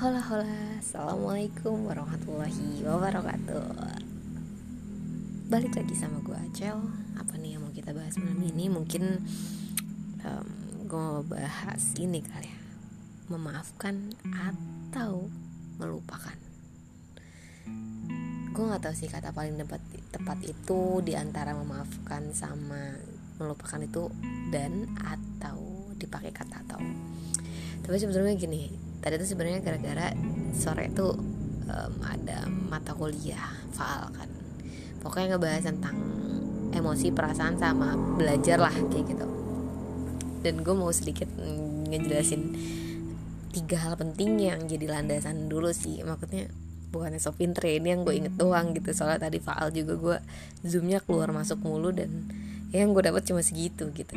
Hola hola. Assalamualaikum warahmatullahi wabarakatuh. Balik lagi sama gue Acel Apa nih yang mau kita bahas malam ini? Mungkin um, Gue mau bahas ini kali ya. Memaafkan atau melupakan. Gue gak tahu sih kata paling tepat, tepat itu Di antara memaafkan sama melupakan itu Dan atau dipakai kata atau. Tapi sebetulnya gini tadi tuh sebenarnya gara-gara sore itu um, ada mata kuliah faal kan. Pokoknya ngebahas tentang emosi perasaan sama belajar lah kayak gitu. Dan gue mau sedikit ngejelasin tiga hal penting yang jadi landasan dulu sih. Maksudnya bukannya so pinter ya ini yang gue inget doang gitu. Soalnya tadi faal juga gue zoomnya keluar masuk mulu dan yang gue dapat cuma segitu gitu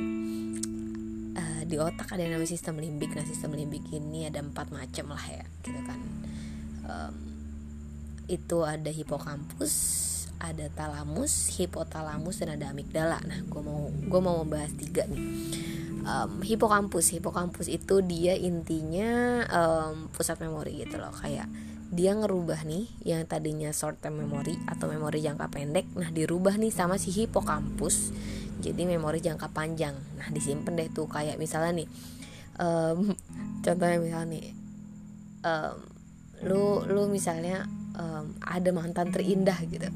di otak ada yang namanya sistem limbik. Nah sistem limbik ini ada empat macam lah ya gitu kan. Um, itu ada hipokampus ada talamus hipotalamus dan ada amigdala. Nah gue mau gue mau membahas tiga nih. Um, hipokampus. Hipokampus itu dia intinya um, pusat memori gitu loh. Kayak dia ngerubah nih yang tadinya short term memory atau memori jangka pendek. Nah dirubah nih sama si hipokampus jadi memori jangka panjang. Nah disimpan deh tuh kayak misalnya nih um, contohnya misalnya nih um, lu lu misalnya um, ada mantan terindah gitu.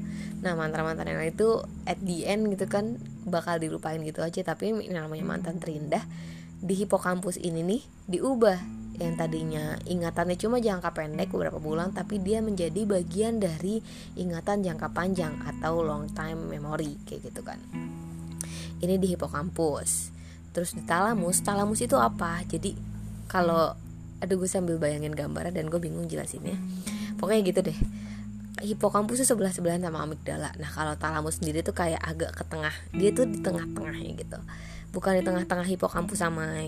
Nah mantan mantan yang itu at the end gitu kan bakal dilupain gitu aja. Tapi ini namanya mantan terindah di hipokampus ini nih diubah. Yang tadinya ingatannya cuma jangka pendek beberapa bulan tapi dia menjadi bagian dari ingatan jangka panjang atau long time memory kayak gitu kan ini di hipokampus. Terus di talamus talamus itu apa? Jadi kalau aduh gue sambil bayangin gambarnya dan gue bingung jelasinnya. Pokoknya gitu deh. Hipokampus itu sebelah sebelahan sama amigdala. Nah kalau talamus sendiri tuh kayak agak ke tengah. Dia tuh di tengah-tengahnya gitu. Bukan di tengah-tengah hipokampus sama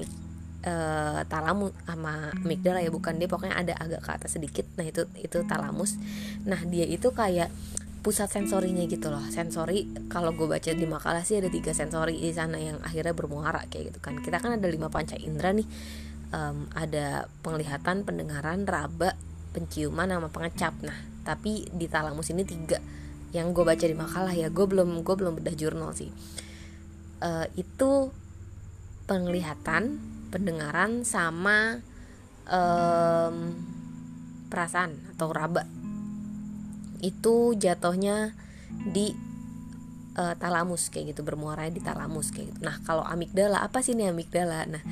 uh, talamus sama amigdala ya bukan. Dia pokoknya ada agak ke atas sedikit. Nah itu itu talamus nah dia itu kayak pusat sensorinya gitu loh. Sensori kalau gue baca di makalah sih ada tiga sensori di sana yang akhirnya bermuara kayak gitu kan. Kita kan ada lima panca indera nih. Um, ada penglihatan pendengaran raba penciuman sama pengecap. Nah tapi di talamus ini tiga yang gue baca di makalah ya. Gue belum gue belum bedah jurnal sih. Uh, itu penglihatan pendengaran sama um, perasaan atau raba itu jatuhnya di uh, talamus kayak gitu bermuara di talamus kayak gitu. Nah kalau amigdala apa sih ini amigdala? Nah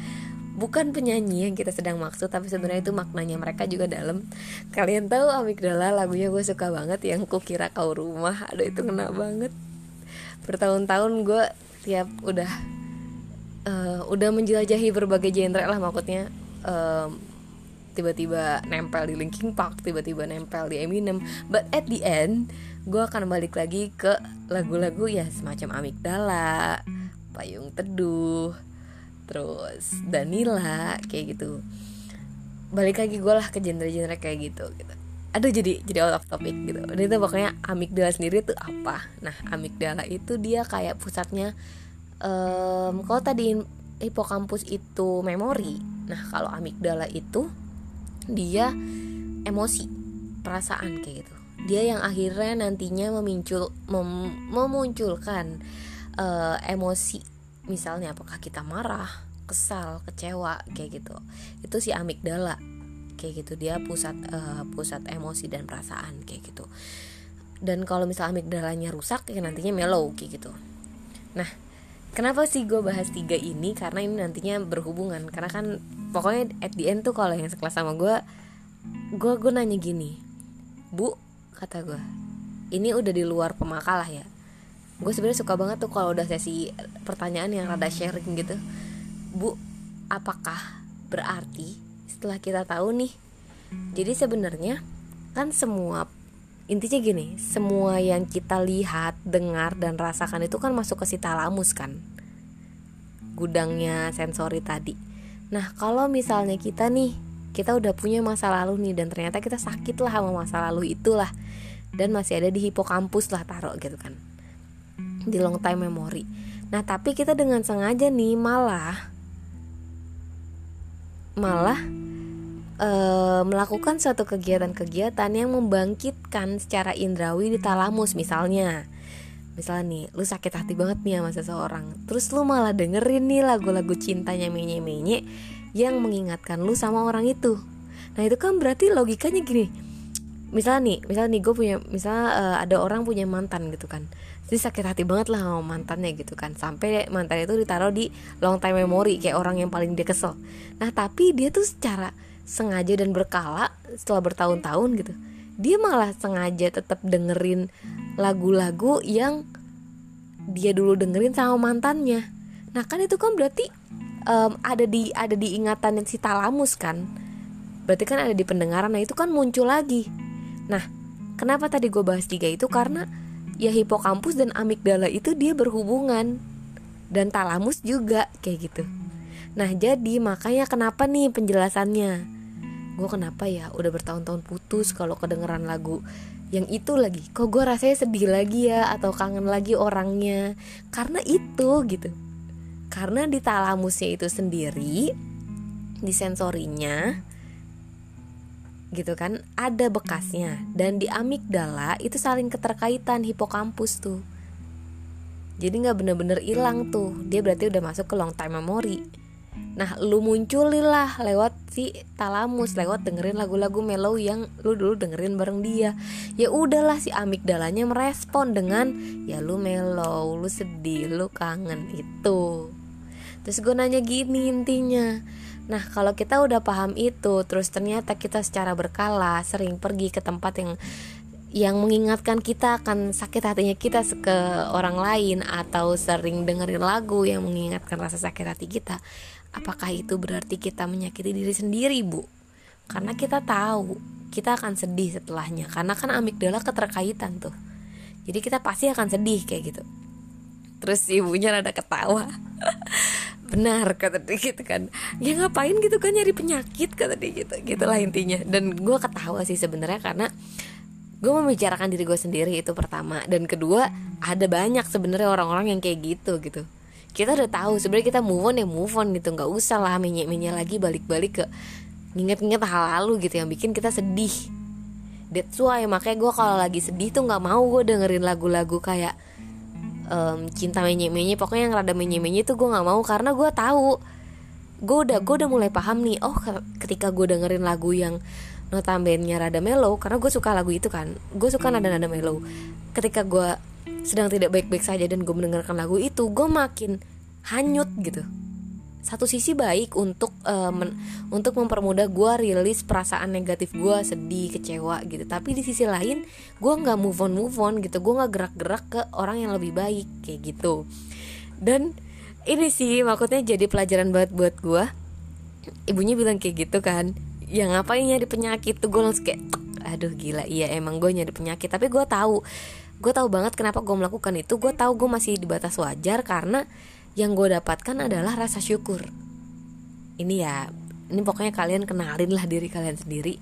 bukan penyanyi yang kita sedang maksud tapi sebenarnya itu maknanya mereka juga dalam. Kalian tahu amigdala lagunya gue suka banget yang kukira kau rumah. Aduh itu kena banget. Bertahun-tahun gue tiap udah uh, udah menjelajahi berbagai genre lah maksudnya. Tiba-tiba nempel di Linkin Park tiba-tiba nempel di Eminem. But at the end gue akan balik lagi ke lagu-lagu ya semacam Amigdala Payung Teduh terus Danila kayak gitu. Balik lagi gue lah ke genre-genre kayak gitu gitu. Aduh jadi jadi out of topic gitu. Dan itu pokoknya amigdala sendiri tuh apa? Nah amigdala itu dia kayak pusatnya um, kalau tadi hipokampus itu memori. Nah kalau amigdala itu dia emosi perasaan kayak gitu. Dia yang akhirnya nantinya memincul mem, memunculkan uh, emosi. Misalnya apakah kita marah kesal kecewa kayak gitu. Itu si amigdala kayak gitu. Dia pusat uh, pusat emosi dan perasaan kayak gitu. Dan kalau misalnya amigdalanya rusak ya nantinya mellow kayak gitu. Nah kenapa sih gue bahas tiga ini? Karena ini nantinya berhubungan. Karena kan pokoknya at the end tuh kalau yang sekelas sama gue gue gue nanya gini bu kata gue ini udah di luar pemakalah ya? Gue sebenarnya suka banget tuh kalau udah sesi pertanyaan yang rada sharing gitu. Bu apakah berarti setelah kita tahu nih? Jadi sebenarnya kan semua intinya gini semua yang kita lihat dengar dan rasakan itu kan masuk ke si talamus kan? Gudangnya sensori tadi. Nah kalau misalnya kita nih kita udah punya masa lalu nih dan ternyata kita sakit lah sama masa lalu itulah. Dan masih ada di hipokampus lah taruh gitu kan. Di long time memory. Nah tapi kita dengan sengaja nih malah malah uh, melakukan suatu kegiatan-kegiatan yang membangkitkan secara indrawi di talamus misalnya. Misalnya nih lu sakit hati banget nih sama seseorang terus lu malah dengerin nih lagu-lagu cintanya menye-menye yang mengingatkan lu sama orang itu. Nah itu kan berarti logikanya gini. Misalnya nih misalnya nih gue punya misalnya uh, ada orang punya mantan gitu kan. Jadi sakit hati banget lah sama mantannya gitu kan. Sampai mantan itu ditaruh di long time memory kayak orang yang paling dia kesel. Nah tapi dia tuh secara sengaja dan berkala setelah bertahun-tahun gitu. Dia malah sengaja tetap dengerin lagu-lagu yang dia dulu dengerin sama mantannya. Nah kan itu kan berarti um, ada di ada di ingatan si talamus kan? Berarti kan ada di pendengaran nah itu kan muncul lagi. Nah kenapa tadi gue bahas tiga itu? Karena ya hipokampus dan amigdala itu dia berhubungan. Dan talamus juga kayak gitu. Nah jadi makanya kenapa nih penjelasannya gue kenapa ya udah bertahun-tahun putus kalau kedengeran lagu yang itu lagi? Kok gue rasanya sedih lagi ya atau kangen lagi orangnya? Karena itu gitu. Karena di talamusnya itu sendiri di sensorinya gitu kan ada bekasnya. Dan di amigdala itu saling keterkaitan hipokampus tuh. Jadi nggak bener-bener hilang tuh. Dia berarti udah masuk ke long time memory Nah, lu munculilah lewat si talamus, lewat dengerin lagu-lagu mellow yang lu dulu dengerin bareng dia. Ya udahlah si amigdalanya merespon dengan ya lu mellow, lu sedih, lu kangen itu. Terus gue nanya gini intinya. Nah, kalau kita udah paham itu, terus ternyata kita secara berkala sering pergi ke tempat yang yang mengingatkan kita akan sakit hatinya kita ke orang lain atau sering dengerin lagu yang mengingatkan rasa sakit hati kita apakah itu berarti kita menyakiti diri sendiri bu? Karena kita tahu kita akan sedih setelahnya. Karena kan amigdala keterkaitan tuh. Jadi kita pasti akan sedih kayak gitu. Terus ibunya rada ketawa. Benar kata dia gitu kan. Ya ngapain gitu kan nyari penyakit kata dia gitu. Gitulah intinya. Dan gue ketawa sih sebenarnya karena gue membicarakan diri gue sendiri itu pertama. Dan kedua ada banyak sebenarnya orang-orang yang kayak gitu gitu kita udah tahu sebenarnya kita move on ya move on gitu. Nggak usah lah menye menye lagi balik-balik ke nginget-nginget hal lalu gitu yang bikin kita sedih. That's why makanya gue kalau lagi sedih tuh nggak mau gue dengerin lagu-lagu kayak um, cinta menye menye pokoknya yang rada menye menye tuh gue nggak mau karena gue tahu. Gue udah gue udah mulai paham nih oh ketika gue dengerin lagu yang notabene rada mellow karena gue suka lagu itu kan. Gue suka nada-nada mellow. Ketika gue sedang tidak baik-baik saja dan gue mendengarkan lagu itu gue makin hanyut gitu. Satu sisi baik untuk uh, men, untuk mempermudah gue rilis perasaan negatif gue sedih kecewa gitu. Tapi di sisi lain gue nggak move on move on gitu. Gue nggak gerak-gerak ke orang yang lebih baik kayak gitu. Dan ini sih maksudnya jadi pelajaran banget buat gue ibunya bilang kayak gitu kan ya ngapain nyari penyakit? Tuh gue langsung kayak aduh gila iya emang gue nyari penyakit. Tapi gue tahu gue tahu banget kenapa gue melakukan itu. Gue tahu gue masih di batas wajar karena yang gue dapatkan adalah rasa syukur. Ini ya ini pokoknya kalian kenalin lah diri kalian sendiri.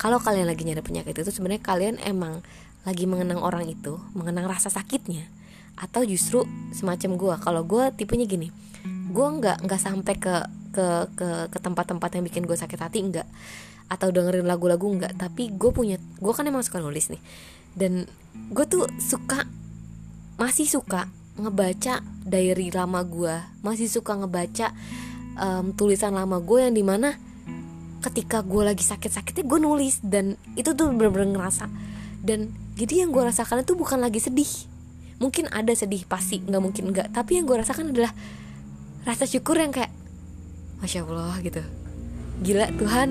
Kalau kalian lagi nyari penyakit itu sebenarnya kalian emang lagi mengenang orang itu mengenang rasa sakitnya atau justru semacam gue kalau gue tipenya gini gue nggak nggak sampai ke ke ke ke tempat-tempat yang bikin gue sakit hati enggak atau dengerin lagu-lagu enggak tapi gue punya gue kan emang suka nulis nih dan gue tuh suka masih suka ngebaca diary lama gue masih suka ngebaca um, tulisan lama gue yang di mana ketika gue lagi sakit-sakitnya gue nulis. Dan itu tuh bener-bener ngerasa. Dan jadi yang gue rasakan itu bukan lagi sedih. Mungkin ada sedih pasti nggak mungkin nggak. Tapi yang gue rasakan adalah rasa syukur yang kayak masya allah gitu. Gila Tuhan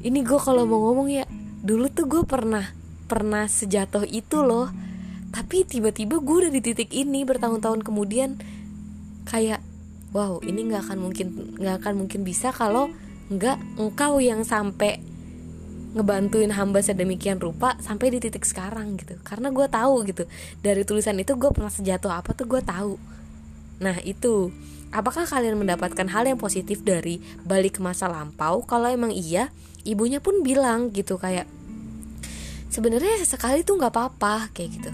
ini gue kalau mau ngomong ya dulu tuh gue pernah pernah sejatuh itu loh. Tapi tiba-tiba gue udah di titik ini bertahun-tahun kemudian kayak wow ini nggak akan mungkin nggak akan mungkin bisa kalau nggak engkau yang sampai ngebantuin hamba sedemikian rupa sampai di titik sekarang gitu. Karena gue tahu gitu dari tulisan itu gue pernah sejatuh apa tuh gue tahu. Nah itu. Apakah kalian mendapatkan hal yang positif dari balik masa lampau? Kalau emang iya ibunya pun bilang gitu kayak sebenarnya sekali tuh nggak apa-apa kayak gitu.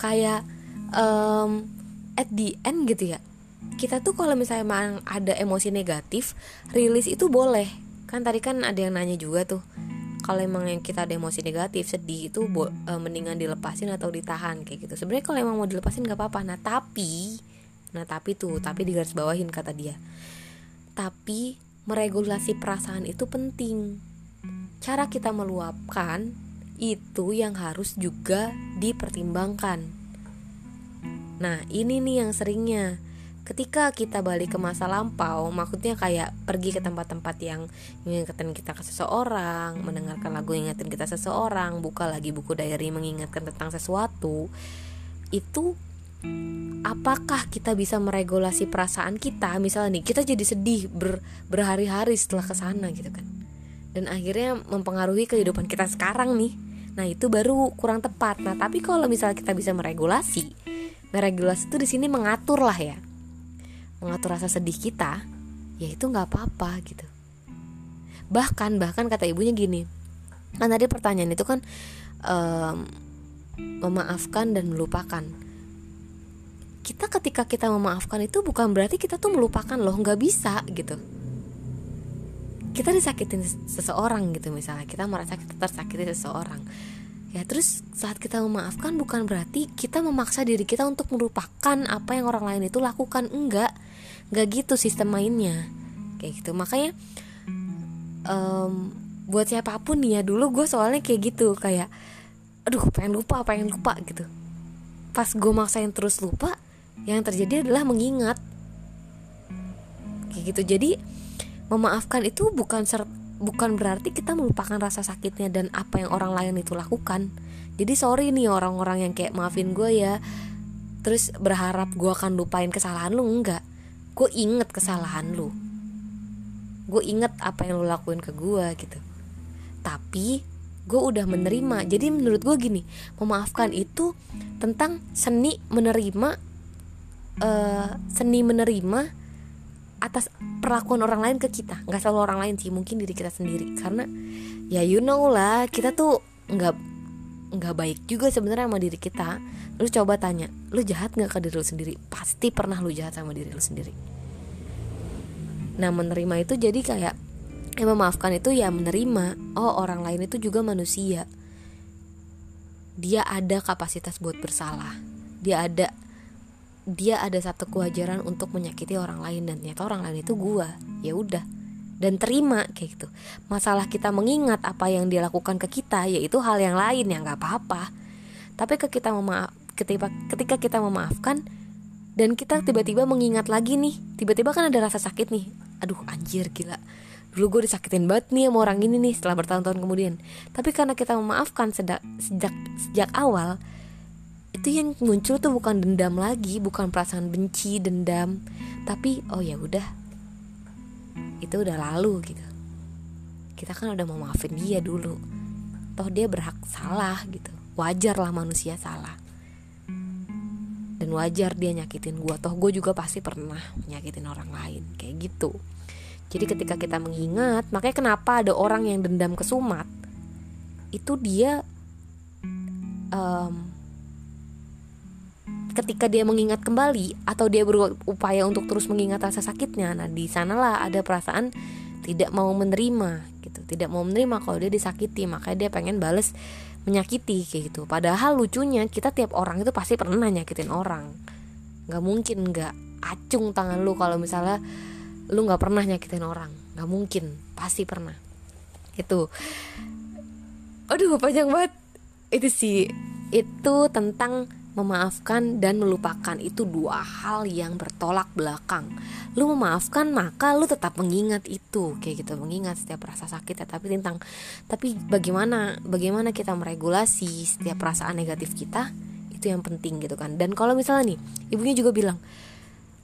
Kayak um, at the end gitu ya. Kita tuh kalau misalnya emang ada emosi negatif rilis itu boleh. Kan tadi kan ada yang nanya juga tuh kalau emang yang kita ada emosi negatif sedih itu bo e, mendingan dilepasin atau ditahan kayak gitu. Sebenarnya kalau emang mau dilepasin nggak apa-apa. Nah tapi nah tapi tuh tapi di garis bawahin kata dia. Tapi meregulasi perasaan itu penting cara kita meluapkan itu yang harus juga dipertimbangkan. Nah ini nih yang seringnya. Ketika kita balik ke masa lampau maksudnya kayak pergi ke tempat-tempat yang mengingatkan kita ke seseorang mendengarkan lagu yang ingatin kita seseorang buka lagi buku diary mengingatkan tentang sesuatu itu apakah kita bisa meregulasi perasaan kita? Misalnya nih kita jadi sedih ber, berhari-hari setelah ke sana gitu kan dan akhirnya mempengaruhi kehidupan kita sekarang nih. Nah itu baru kurang tepat. Nah tapi kalau misalnya kita bisa meregulasi meregulasi itu di sini mengatur lah ya. Mengatur rasa sedih kita ya itu nggak apa-apa gitu. Bahkan bahkan kata ibunya gini kan tadi pertanyaan itu kan um, memaafkan dan melupakan. Kita ketika kita memaafkan itu bukan berarti kita tuh melupakan loh nggak bisa gitu kita disakitin seseorang gitu misalnya. Kita merasa kita tersakiti seseorang. Ya terus saat kita memaafkan bukan berarti kita memaksa diri kita untuk melupakan apa yang orang lain itu lakukan. Enggak. Nggak gitu sistem mainnya. Kayak gitu. Makanya um, buat siapa pun ya dulu gue soalnya kayak gitu. Kayak aduh pengen lupa pengen lupa gitu. Pas gue maksain terus lupa yang terjadi adalah mengingat. Kayak gitu. Jadi memaafkan itu bukan ser bukan berarti kita melupakan rasa sakitnya dan apa yang orang lain itu lakukan. Jadi sorry nih orang-orang yang kayak maafin gue ya. Terus berharap gue akan lupain kesalahan lu? Enggak. Gue inget kesalahan lu. Gue inget apa yang lu lakuin ke gue gitu. Tapi gue udah menerima. Jadi menurut gue gini memaafkan itu tentang seni menerima uh, seni menerima atas perlakuan orang lain ke kita. Nggak selalu orang lain sih mungkin diri kita sendiri. Karena ya you know lah kita tuh nggak nggak baik juga sebenarnya sama diri kita. Lu coba tanya lu jahat nggak ke diri lu sendiri? Pasti pernah lu jahat sama diri lu sendiri. Nah menerima itu jadi kayak ya memaafkan itu ya menerima. Oh orang lain itu juga manusia. Dia ada kapasitas buat bersalah. Dia ada dia ada satu kewajaran untuk menyakiti orang lain dan ternyata orang lain itu gua. Ya udah. Dan terima kayak gitu. Masalah kita mengingat apa yang dia lakukan ke kita yaitu hal yang lain yang nggak apa-apa. Tapi ke kita memaaf ketika ketika kita memaafkan dan kita tiba-tiba mengingat lagi nih tiba-tiba kan ada rasa sakit nih. Aduh anjir gila. Dulu gue disakitin banget nih sama orang ini nih setelah bertahun-tahun kemudian. Tapi karena kita memaafkan sejak sejak sejak awal itu yang muncul tuh bukan dendam lagi bukan perasaan benci dendam. Tapi oh ya udah. Itu udah lalu gitu. Kita kan udah mau maafin dia dulu. Toh dia berhak salah gitu. Wajar lah manusia salah. Dan wajar dia nyakitin gue toh gue juga pasti pernah nyakitin orang lain. Kayak gitu. Jadi ketika kita mengingat makanya kenapa ada orang yang dendam ke Sumat? Itu dia um, ketika dia mengingat kembali atau dia berupaya untuk terus mengingat rasa sakitnya nah di sanalah ada perasaan tidak mau menerima gitu. Tidak mau menerima kalau dia disakiti makanya dia pengen bales menyakiti kayak gitu. Padahal lucunya kita tiap orang itu pasti pernah nyakitin orang. Nggak mungkin nggak acung tangan lu kalau misalnya lu nggak pernah nyakitin orang. Nggak mungkin pasti pernah. Itu aduh panjang banget. Itu sih itu tentang memaafkan dan melupakan itu dua hal yang bertolak belakang. Lu memaafkan maka lu tetap mengingat itu kayak gitu, mengingat setiap rasa sakit ya, tapi tentang tapi bagaimana bagaimana kita meregulasi setiap perasaan negatif kita itu yang penting gitu kan. Dan kalau misalnya nih, ibunya juga bilang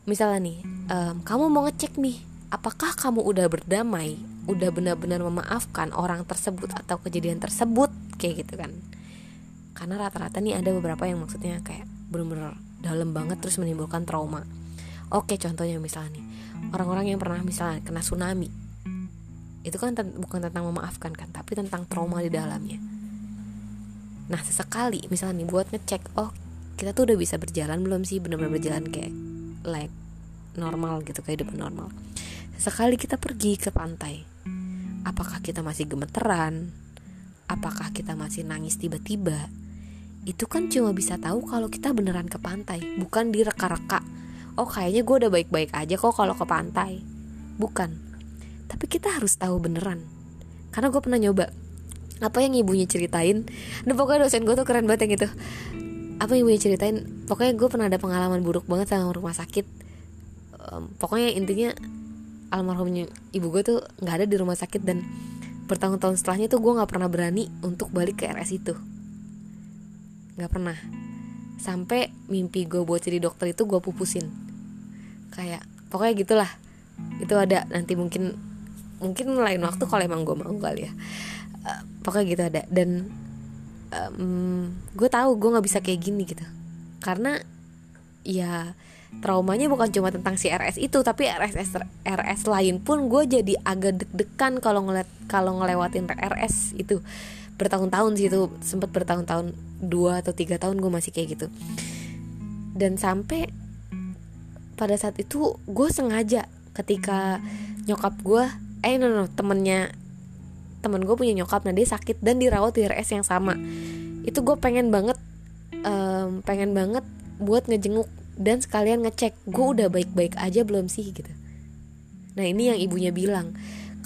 misalnya nih, um, kamu mau ngecek nih apakah kamu udah berdamai, udah benar-benar memaafkan orang tersebut atau kejadian tersebut kayak gitu kan karena rata-rata nih ada beberapa yang maksudnya kayak bener-bener dalam banget terus menimbulkan trauma. Oke contohnya misalnya nih orang-orang yang pernah misalnya kena tsunami. Itu kan bukan tentang memaafkan kan tapi tentang trauma di dalamnya. Nah sesekali misalnya nih buat ngecek oh kita tuh udah bisa berjalan belum sih? Bener-bener berjalan kayak like normal gitu kehidupan normal. Sekali kita pergi ke pantai apakah kita masih gemeteran? Apakah kita masih nangis tiba-tiba itu kan cuma bisa tahu kalau kita beneran ke pantai bukan di reka-reka. Oh kayaknya gue udah baik-baik aja kok kalau ke pantai. Bukan. Tapi kita harus tahu beneran. Karena gue pernah nyoba. Apa yang ibunya ceritain? Nah pokoknya dosen gue tuh keren banget yang gitu apa yang ibunya ceritain? Pokoknya gue pernah ada pengalaman buruk banget sama rumah sakit. Um, pokoknya intinya almarhumnya ibu gue tuh nggak ada di rumah sakit dan bertahun-tahun setelahnya tuh gue nggak pernah berani untuk balik ke RS itu nggak pernah. Sampai mimpi gue buat jadi dokter itu gue pupusin. Kayak pokoknya gitulah. Itu ada nanti mungkin mungkin lain waktu kalau emang gue mau kali ya. Uh, pokoknya gitu ada. Dan um, gue tahu gue nggak bisa kayak gini gitu. Karena ya traumanya bukan cuma tentang si RS itu tapi RS RS lain pun gue jadi agak deg-degan kalau ngeliat kalau ngelewatin RS itu bertahun-tahun sih itu sempat bertahun-tahun dua atau tiga tahun gue masih kayak gitu. Dan sampai pada saat itu gue sengaja ketika nyokap gue eh no, no temennya temen gue punya nyokap nah dia sakit dan dirawat di RS yang sama. Itu gue pengen banget um, pengen banget buat ngejenguk dan sekalian ngecek gue udah baik-baik aja belum sih gitu. Nah ini yang ibunya bilang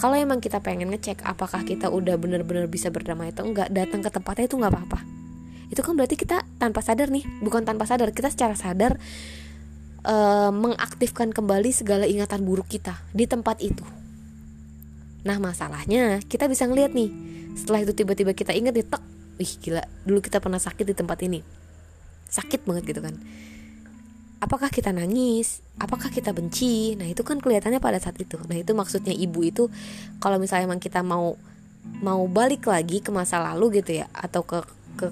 kalau emang kita pengen ngecek apakah kita udah bener-bener bisa berdamai atau enggak datang ke tempatnya itu nggak apa-apa. Itu kan berarti kita tanpa sadar nih bukan tanpa sadar kita secara sadar uh, mengaktifkan kembali segala ingatan buruk kita di tempat itu. Nah masalahnya kita bisa ngeliat nih setelah itu tiba-tiba kita inget nih tek wih gila dulu kita pernah sakit di tempat ini. Sakit banget gitu kan apakah kita nangis, apakah kita benci. Nah, itu kan kelihatannya pada saat itu. Nah, itu maksudnya ibu itu kalau misalnya emang kita mau mau balik lagi ke masa lalu gitu ya atau ke ke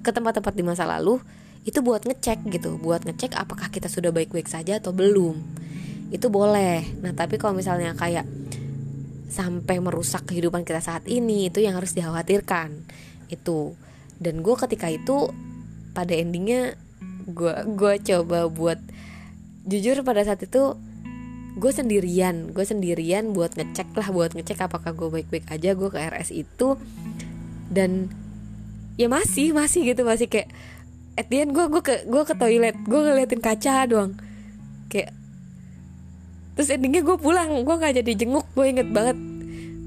ke tempat-tempat di masa lalu itu buat ngecek gitu, buat ngecek apakah kita sudah baik-baik saja atau belum. Itu boleh. Nah, tapi kalau misalnya kayak sampai merusak kehidupan kita saat ini itu yang harus dikhawatirkan. Itu. Dan gue ketika itu pada endingnya gue gue coba buat jujur pada saat itu gue sendirian gue sendirian buat ngecek lah buat ngecek apakah gue baik-baik aja gue ke RS itu. Dan ya masih masih gitu masih kayak at the gue gue ke gue ke toilet gue ngeliatin kaca doang. Kayak terus endingnya gue pulang gue nggak jadi jenguk gue inget banget.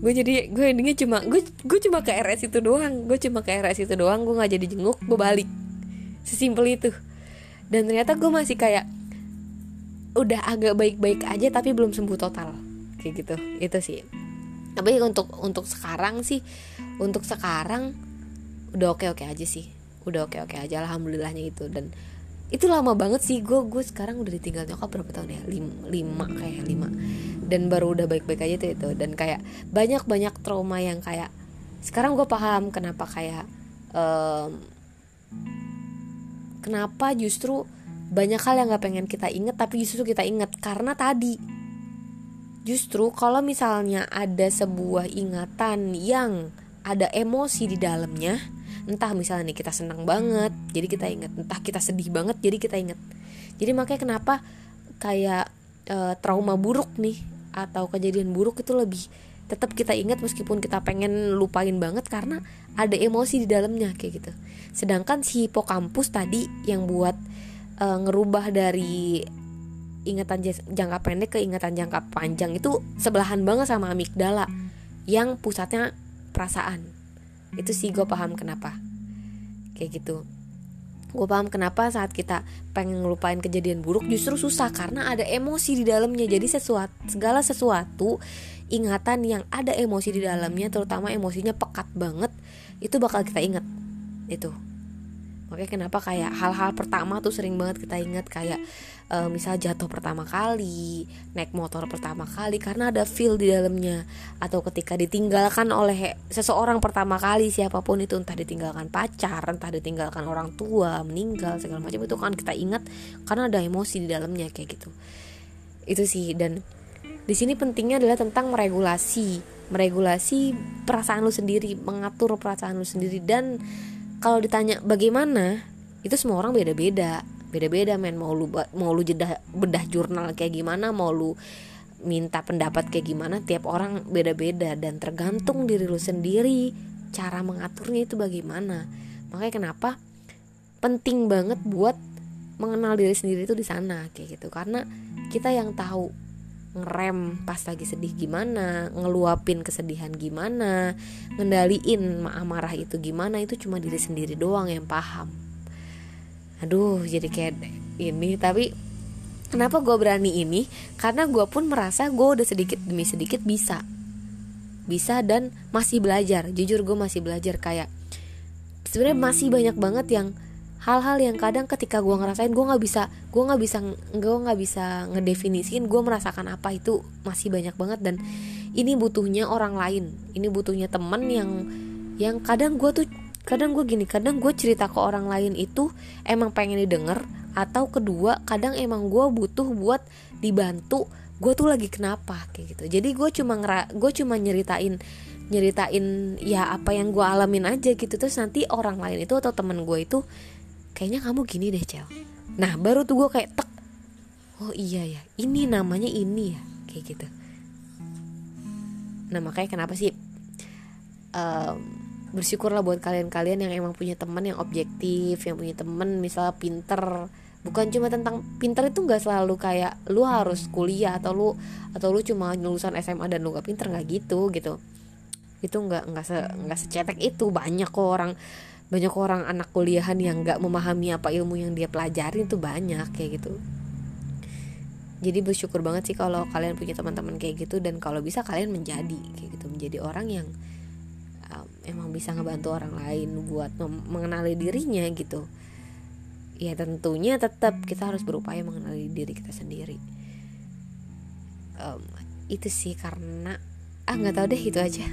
Gue jadi gue endingnya cuma gue gue cuma ke RS itu doang gue cuma ke RS itu doang gue nggak jadi jenguk gue balik. Sesimpel itu dan ternyata gue masih kayak udah agak baik-baik aja tapi belum sembuh total. Kayak gitu itu sih. Tapi untuk untuk sekarang sih untuk sekarang udah oke oke aja sih. Udah oke oke aja alhamdulillahnya itu dan itu lama banget sih gue gue sekarang udah ditinggal nyokap berapa tahun ya? Lima, lima kayak lima. Dan baru udah baik baik aja tuh itu. Dan kayak banyak banyak trauma yang kayak sekarang gue paham kenapa kayak um, kenapa justru banyak hal yang gak pengen kita inget tapi justru kita inget karena tadi. Justru kalau misalnya ada sebuah ingatan yang ada emosi di dalamnya entah misalnya nih kita senang banget jadi kita inget entah kita sedih banget jadi kita inget jadi makanya kenapa kayak e, trauma buruk nih atau kejadian buruk itu lebih tetap kita ingat meskipun kita pengen lupain banget karena ada emosi di dalamnya kayak gitu. Sedangkan si hipokampus tadi yang buat uh, ngerubah dari ingatan jangka pendek ke ingatan jangka panjang itu sebelahan banget sama amigdala yang pusatnya perasaan. Itu sih gue paham kenapa. Kayak gitu. Gue paham kenapa saat kita pengen ngelupain kejadian buruk justru susah karena ada emosi di dalamnya. Jadi sesuatu segala sesuatu ingatan yang ada emosi di dalamnya terutama emosinya pekat banget itu bakal kita inget itu. Makanya kenapa kayak hal-hal pertama tuh sering banget kita ingat? Kayak uh, misal jatuh pertama kali, naik motor pertama kali karena ada feel di dalamnya. Atau ketika ditinggalkan oleh seseorang pertama kali siapa pun itu entah ditinggalkan pacar, entah ditinggalkan orang tua, meninggal segala macam itu kan kita ingat karena ada emosi di dalamnya kayak gitu. Itu sih dan di sini pentingnya adalah tentang meregulasi, meregulasi perasaan lu sendiri, mengatur perasaan lu sendiri. Dan kalau ditanya bagaimana itu semua orang beda-beda. Beda-beda men. Mau lu mau lu jedah bedah jurnal kayak gimana mau lu minta pendapat kayak gimana tiap orang beda-beda. Dan tergantung diri lu sendiri cara mengaturnya itu bagaimana. Makanya kenapa penting banget buat mengenal diri sendiri itu di sana kayak gitu. Karena kita yang tahu ngerem pas lagi sedih gimana, ngeluapin kesedihan gimana, ngendaliin amarah itu gimana itu cuma diri sendiri doang yang paham. Aduh, jadi kayak ini tapi kenapa gue berani ini? Karena gue pun merasa gue udah sedikit demi sedikit bisa, bisa dan masih belajar. Jujur gue masih belajar kayak sebenarnya masih banyak banget yang hal-hal yang kadang ketika gue ngerasain gue nggak bisa gue nggak bisa gue nggak bisa ngedefinisin gue merasakan apa itu masih banyak banget. Dan ini butuhnya orang lain ini butuhnya temen yang yang kadang gue tuh kadang gue gini kadang gue cerita ke orang lain itu emang pengen didengar atau kedua kadang emang gue butuh buat dibantu gue tuh lagi kenapa kayak gitu. Jadi gue cuma ngera gue cuma nyeritain nyeritain ya apa yang gue alamin aja gitu. Terus nanti orang lain itu atau temen gue itu kayaknya kamu gini deh cel. Nah baru tuh gue kayak tek. Oh iya ya. Ini namanya ini ya. Kayak gitu. Nah makanya kenapa sih um, bersyukurlah buat kalian-kalian yang emang punya teman yang objektif yang punya teman misalnya pinter. Bukan cuma tentang pinter itu nggak selalu kayak lu harus kuliah atau lu atau lu cuma lulusan SMA dan lu gak pinter nggak gitu gitu. Itu nggak nggak se nggak secetek itu. Banyak kok orang banyak orang anak kuliahan yang nggak memahami apa ilmu yang dia pelajari itu banyak kayak gitu. Jadi bersyukur banget sih kalau kalian punya teman-teman kayak gitu dan kalau bisa kalian menjadi kayak gitu. Menjadi orang yang um, emang bisa ngebantu orang lain buat mengenali dirinya gitu. Ya tentunya tetap kita harus berupaya mengenali diri kita sendiri. Um, itu sih karena ah nggak tahu deh itu aja